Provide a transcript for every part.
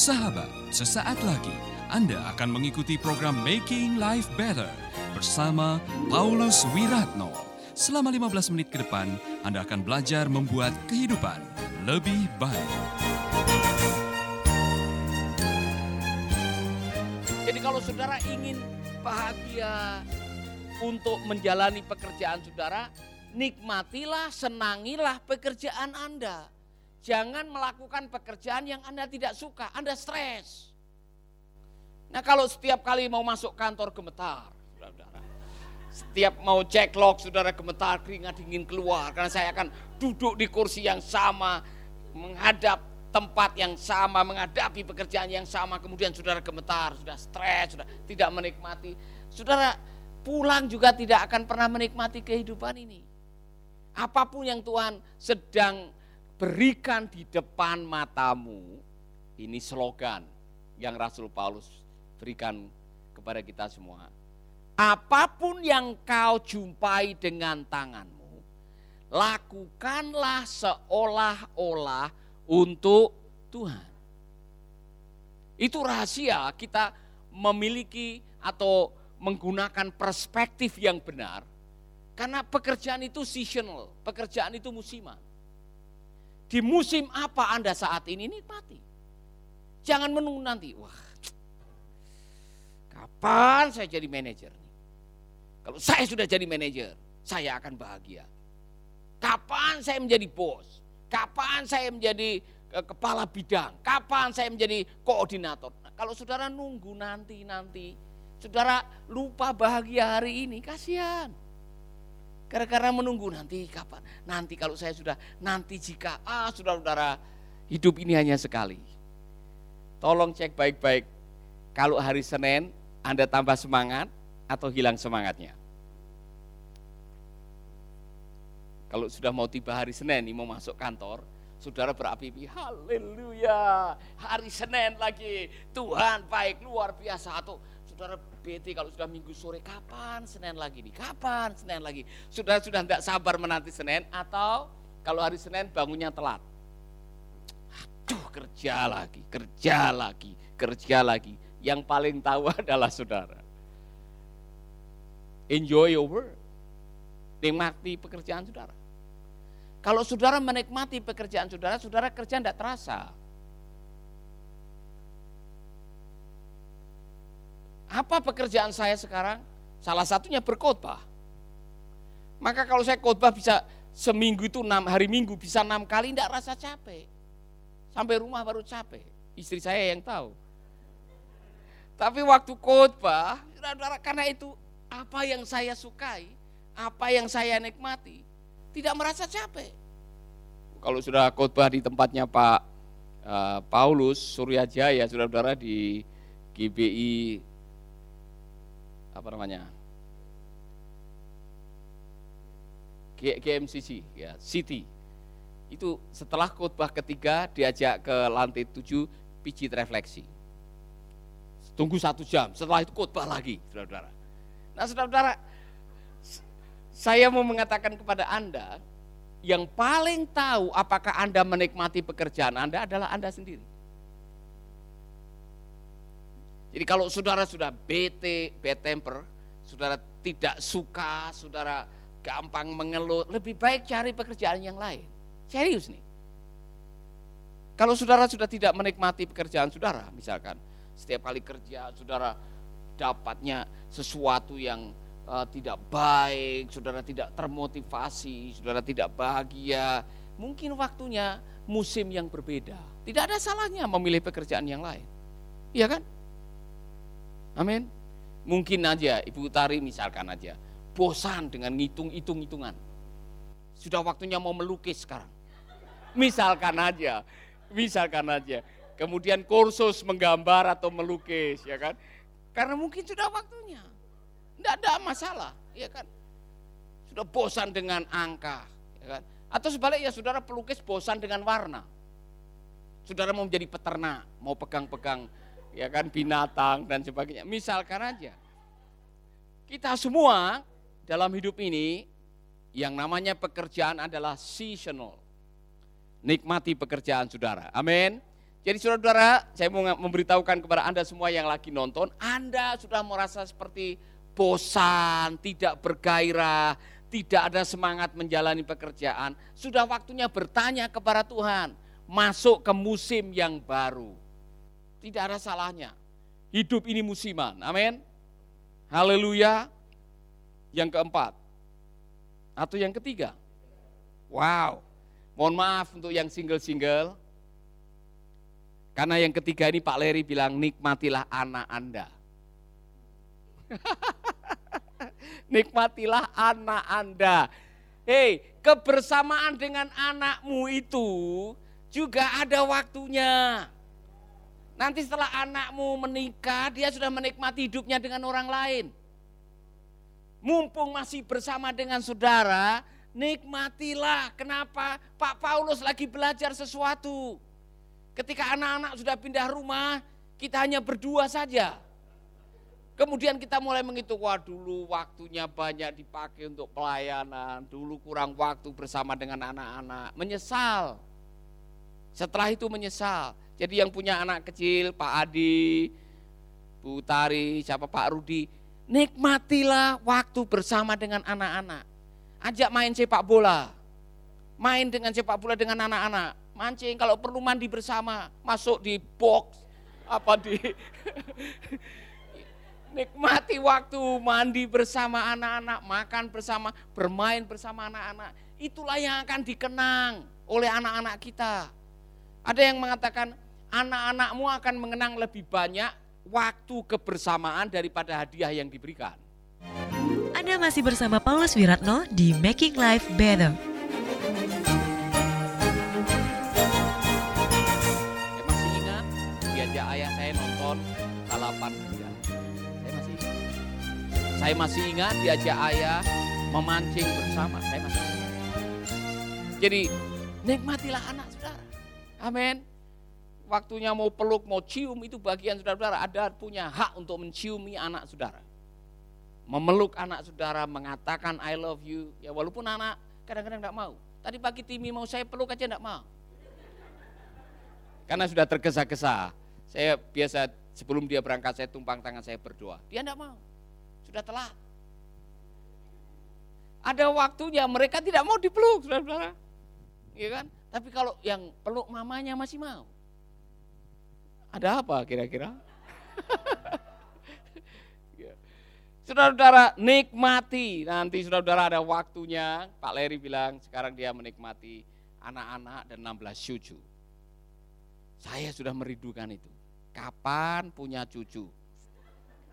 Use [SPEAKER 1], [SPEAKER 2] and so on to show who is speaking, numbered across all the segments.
[SPEAKER 1] Sahabat, sesaat lagi Anda akan mengikuti program Making Life Better bersama Paulus Wiratno. Selama 15 menit ke depan, Anda akan belajar membuat kehidupan lebih baik.
[SPEAKER 2] Jadi kalau saudara ingin bahagia untuk menjalani pekerjaan saudara, nikmatilah, senangilah pekerjaan Anda. Jangan melakukan pekerjaan yang Anda tidak suka, Anda stres. Nah kalau setiap kali mau masuk kantor gemetar. Setiap mau cek log, saudara gemetar, keringat dingin keluar. Karena saya akan duduk di kursi yang sama, menghadap tempat yang sama, menghadapi pekerjaan yang sama. Kemudian saudara gemetar, sudah stres, sudah tidak menikmati. Saudara pulang juga tidak akan pernah menikmati kehidupan ini. Apa pun yang Tuhan sedang berikan di depan matamu. Ini slogan yang Rasul Paulus berikan kepada kita semua. Apa pun yang kau jumpai dengan tanganmu, lakukanlah seolah-olah untuk Tuhan. Itu rahasia kita memiliki atau menggunakan perspektif yang benar. Karena pekerjaan itu seasonal, pekerjaan itu musiman. Di musim apa Anda saat ini nikmati. Jangan menunggu nanti, wah kapan saya jadi manajer nih? Kalau saya sudah jadi manajer, saya akan bahagia. Kapan saya menjadi bos? Kapan saya menjadi eh, kepala bidang? Kapan saya menjadi koordinator? Nah, kalau saudara nunggu nanti-nanti, saudara lupa bahagia hari ini, kasihan. Gara-gara menunggu nanti kapan? Nanti kalau saya sudah, nanti jika, ah saudara-saudara, hidup ini hanya sekali. Tolong cek baik-baik, kalau hari Senin Anda tambah semangat atau hilang semangatnya. Kalau sudah mau tiba hari Senin, ini mau masuk kantor, saudara berapi-api, haleluya, hari Senin lagi, Tuhan baik, luar biasa. Atau saudara bete kalau sudah minggu sore, kapan Senin lagi nih, kapan Senin lagi. Sudah sudah tidak sabar menanti Senin atau kalau hari Senin bangunnya telat. Aduh kerja lagi, kerja lagi, kerja lagi. Yang paling tahu adalah saudara. Enjoy your work. Nikmati pekerjaan saudara. Kalau saudara menikmati pekerjaan saudara, saudara kerja tidak terasa. Apa pekerjaan saya sekarang? Salah satunya berkhotbah. Maka kalau saya khotbah bisa seminggu itu enam hari minggu bisa enam kali tidak rasa capek. Sampai rumah baru capek. Istri saya yang tahu. Tapi waktu khotbah, karena itu apa yang saya sukai, apa yang saya nikmati, tidak merasa capek. Kalau sudah khotbah di tempatnya Pak uh, Paulus Suryajaya, saudara-saudara di GBI apa namanya? GMCC ya City. Itu setelah khotbah ketiga diajak ke lantai tujuh pijit refleksi tunggu satu jam setelah itu khotbah lagi saudara-saudara. Nah saudara-saudara saya mau mengatakan kepada anda yang paling tahu apakah anda menikmati pekerjaan anda adalah anda sendiri jadi kalau saudara sudah bete, bad temper, saudara tidak suka, saudara gampang mengeluh, lebih baik cari pekerjaan yang lain. Serius nih. Kalau saudara sudah tidak menikmati pekerjaan saudara, misalkan setiap kali kerja saudara dapatnya sesuatu yang uh, tidak baik, saudara tidak termotivasi, saudara tidak bahagia, mungkin waktunya musim yang berbeda. Tidak ada salahnya memilih pekerjaan yang lain. Iya kan? Amin. Mungkin aja Ibu Tari misalkan aja bosan dengan ngitung-hitung-hitungan. Sudah waktunya mau melukis sekarang. Misalkan aja, misalkan aja. Kemudian kursus menggambar atau melukis, ya kan? Karena mungkin sudah waktunya. Tidak ada masalah, ya kan? Sudah bosan dengan angka, ya kan? Atau sebaliknya saudara pelukis bosan dengan warna. Saudara mau menjadi peternak, mau pegang-pegang ya kan binatang dan sebagainya. Misalkan aja. Kita semua dalam hidup ini yang namanya pekerjaan adalah seasonal. Nikmati pekerjaan saudara. Amin. Jadi saudara-saudara, saya mau memberitahukan kepada Anda semua yang lagi nonton, Anda sudah merasa seperti bosan, tidak bergairah, tidak ada semangat menjalani pekerjaan. Sudah waktunya bertanya kepada Tuhan, masuk ke musim yang baru. Tidak ada salahnya. Hidup ini musiman, amin. Haleluya. Yang keempat, atau yang ketiga. Wow, mohon maaf untuk yang single-single, karena yang ketiga ini Pak Leri bilang nikmatilah anak Anda. nikmatilah anak Anda. Hei, kebersamaan dengan anakmu itu juga ada waktunya. Nanti setelah anakmu menikah, dia sudah menikmati hidupnya dengan orang lain. Mumpung masih bersama dengan saudara, nikmatilah. Kenapa? Pak Paulus lagi belajar sesuatu. Ketika anak-anak sudah pindah rumah, kita hanya berdua saja. Kemudian kita mulai menghitung, wah dulu waktunya banyak dipakai untuk pelayanan, dulu kurang waktu bersama dengan anak-anak. Menyesal. Setelah itu menyesal. Jadi yang punya anak kecil, Pak Adi, Bu Tari, siapa Pak Rudi, nikmatilah waktu bersama dengan anak-anak. Ajak main sepak bola. Main dengan sepak bola dengan anak-anak mancing, kalau perlu mandi bersama, masuk di box, apa di nikmati waktu mandi bersama anak-anak, makan bersama, bermain bersama anak-anak. Itulah yang akan dikenang oleh anak-anak kita. Ada yang mengatakan anak-anakmu akan mengenang lebih banyak waktu kebersamaan daripada hadiah yang diberikan.
[SPEAKER 3] Anda masih bersama Paulus Wiratno di Making Life Better.
[SPEAKER 2] Saya masih ingat diajak ayah memancing bersama. Saya masih ingat. Jadi nikmatilah anak saudara. Amin. Waktunya mau peluk, mau cium itu bagian saudara-saudara. Ada punya hak untuk menciumi anak saudara. Memeluk anak saudara, mengatakan I love you. Ya walaupun anak kadang-kadang tidak mau. Tadi pagi Timi mau saya peluk aja tidak mau. Karena sudah tergesa-gesa. Saya biasa sebelum dia berangkat saya tumpang tangan saya berdoa. Dia tidak mau sudah telat. Ada waktunya mereka tidak mau dipeluk, saudara-saudara. Iya kan? Tapi kalau yang peluk mamanya masih mau. Ada apa kira-kira? Iya. Saudara-saudara nikmati, nanti saudara-saudara ada waktunya, Pak Leri bilang sekarang dia menikmati anak-anak dan 16 cucu. Saya sudah merindukan itu. Kapan punya cucu?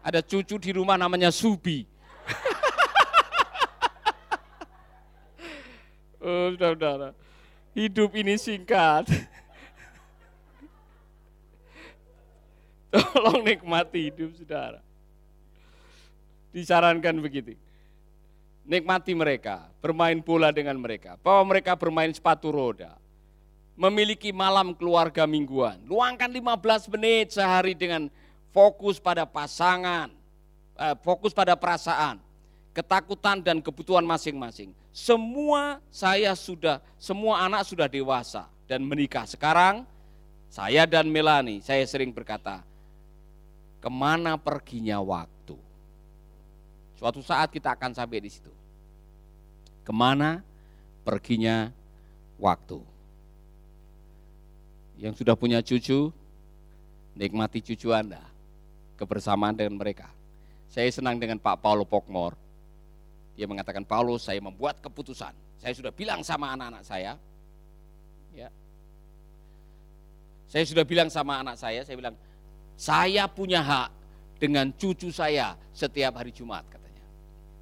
[SPEAKER 2] Ada cucu di rumah namanya Subi. oh, saudara, hidup ini singkat. Tolong nikmati hidup saudara. Disarankan begitu. Nikmati mereka, bermain bola dengan mereka. Bahwa mereka bermain sepatu roda. Memiliki malam keluarga mingguan. Luangkan 15 menit sehari dengan fokus pada pasangan, eh, fokus pada perasaan, ketakutan dan kebutuhan masing-masing. Semua saya sudah, semua anak sudah dewasa dan menikah. Sekarang saya dan Melani, saya sering berkata, ke mana perginya waktu? Suatu saat kita akan sampai di situ. Ke mana perginya waktu? Yang sudah punya cucu, nikmati cucu Anda kebersamaan dengan mereka. Saya senang dengan Pak Paulo Pokmor. Dia mengatakan, Paulus saya membuat keputusan. Saya sudah bilang sama anak-anak saya. Ya. Saya sudah bilang sama anak saya, saya bilang, saya punya hak dengan cucu saya setiap hari Jumat katanya.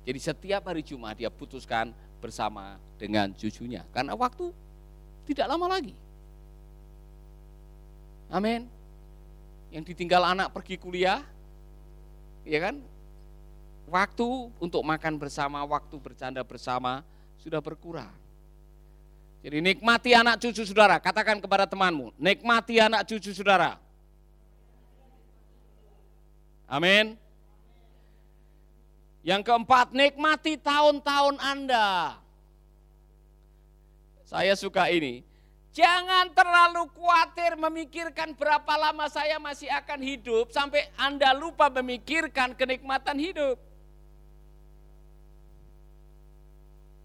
[SPEAKER 2] Jadi setiap hari Jumat dia putuskan bersama dengan cucunya. Karena waktu tidak lama lagi. Amin yang ditinggal anak pergi kuliah, ya kan? Waktu untuk makan bersama, waktu bercanda bersama sudah berkurang. Jadi nikmati anak cucu saudara, katakan kepada temanmu, nikmati anak cucu saudara. Amin. Yang keempat, nikmati tahun-tahun Anda. Saya suka ini. Jangan terlalu khawatir memikirkan berapa lama saya masih akan hidup sampai Anda lupa memikirkan kenikmatan hidup.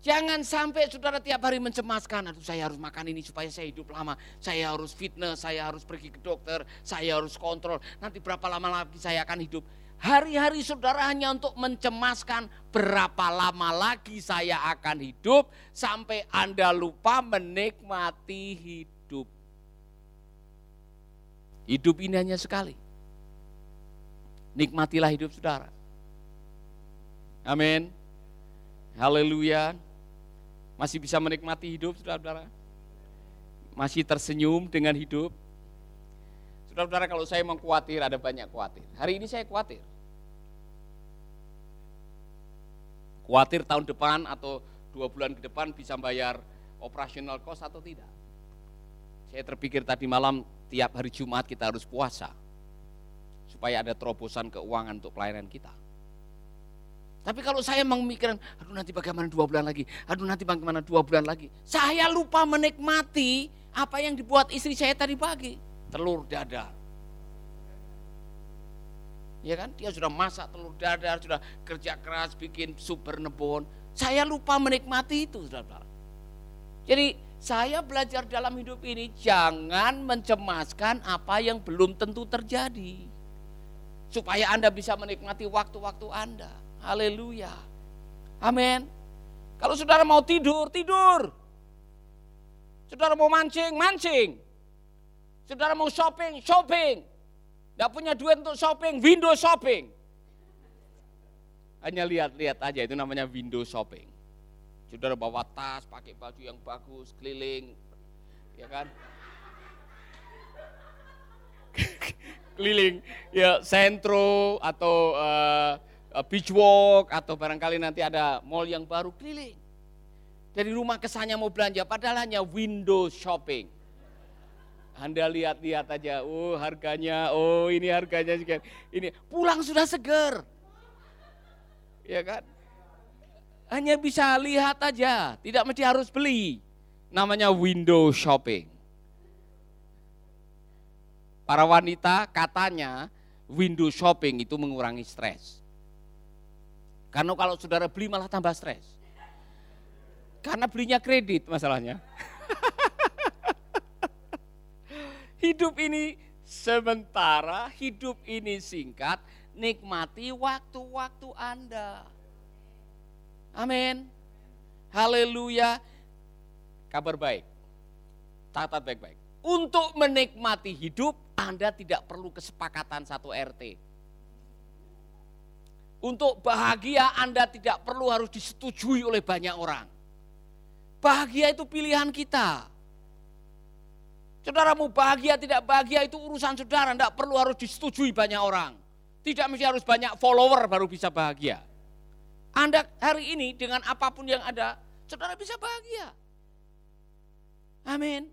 [SPEAKER 2] Jangan sampai saudara tiap hari mencemaskan, aduh saya harus makan ini supaya saya hidup lama, saya harus fitness, saya harus pergi ke dokter, saya harus kontrol, nanti berapa lama lagi saya akan hidup. Hari-hari saudara hanya untuk mencemaskan berapa lama lagi saya akan hidup sampai Anda lupa menikmati hidup. Hidup ini hanya sekali. Nikmatilah hidup saudara. Amin. Haleluya. Masih bisa menikmati hidup saudara-saudara? Masih tersenyum dengan hidup? Saudara-saudara kalau saya mau khawatir ada banyak khawatir. Hari ini saya khawatir. Khawatir tahun depan atau dua bulan ke depan bisa bayar operasional cost atau tidak. Saya terpikir tadi malam tiap hari Jumat kita harus puasa. Supaya ada terobosan keuangan untuk pelayanan kita. Tapi kalau saya memikirkan, aduh nanti bagaimana dua bulan lagi, aduh nanti bagaimana dua bulan lagi. Saya lupa menikmati apa yang dibuat istri saya tadi pagi. Telur dadar ya kan? Dia sudah masak telur dadar, sudah kerja keras bikin sup bernebon. Saya lupa menikmati itu, saudara. Jadi saya belajar dalam hidup ini jangan mencemaskan apa yang belum tentu terjadi. Supaya Anda bisa menikmati waktu-waktu Anda. Haleluya. Amin. Kalau saudara mau tidur, tidur. Saudara mau mancing, mancing. Saudara mau shopping, shopping. Tidak punya duit untuk shopping, window shopping. Hanya lihat-lihat aja itu namanya window shopping. Saudara bawa tas, pakai baju yang bagus, keliling, ya kan? keliling ya sentro atau uh, beach walk atau barangkali nanti ada mall yang baru keliling. Dari rumah kesannya mau belanja padahal hanya window shopping. Anda lihat-lihat aja, oh harganya, oh ini harganya sekian. Ini pulang sudah seger. Ya kan? Hanya bisa lihat aja, tidak mesti harus beli. Namanya window shopping. Para wanita katanya window shopping itu mengurangi stres. Karena kalau saudara beli malah tambah stres. Karena belinya kredit masalahnya. Hidup ini sementara, hidup ini singkat, nikmati waktu-waktu Anda. Amin. Haleluya. Kabar baik. Catat baik-baik. Untuk menikmati hidup, Anda tidak perlu kesepakatan satu RT. Untuk bahagia Anda tidak perlu harus disetujui oleh banyak orang. Bahagia itu pilihan kita. Saudara mau bahagia tidak bahagia itu urusan saudara, tidak perlu harus disetujui banyak orang. Tidak mesti harus banyak follower baru bisa bahagia. Anda hari ini dengan apa pun yang ada, saudara bisa bahagia. Amin.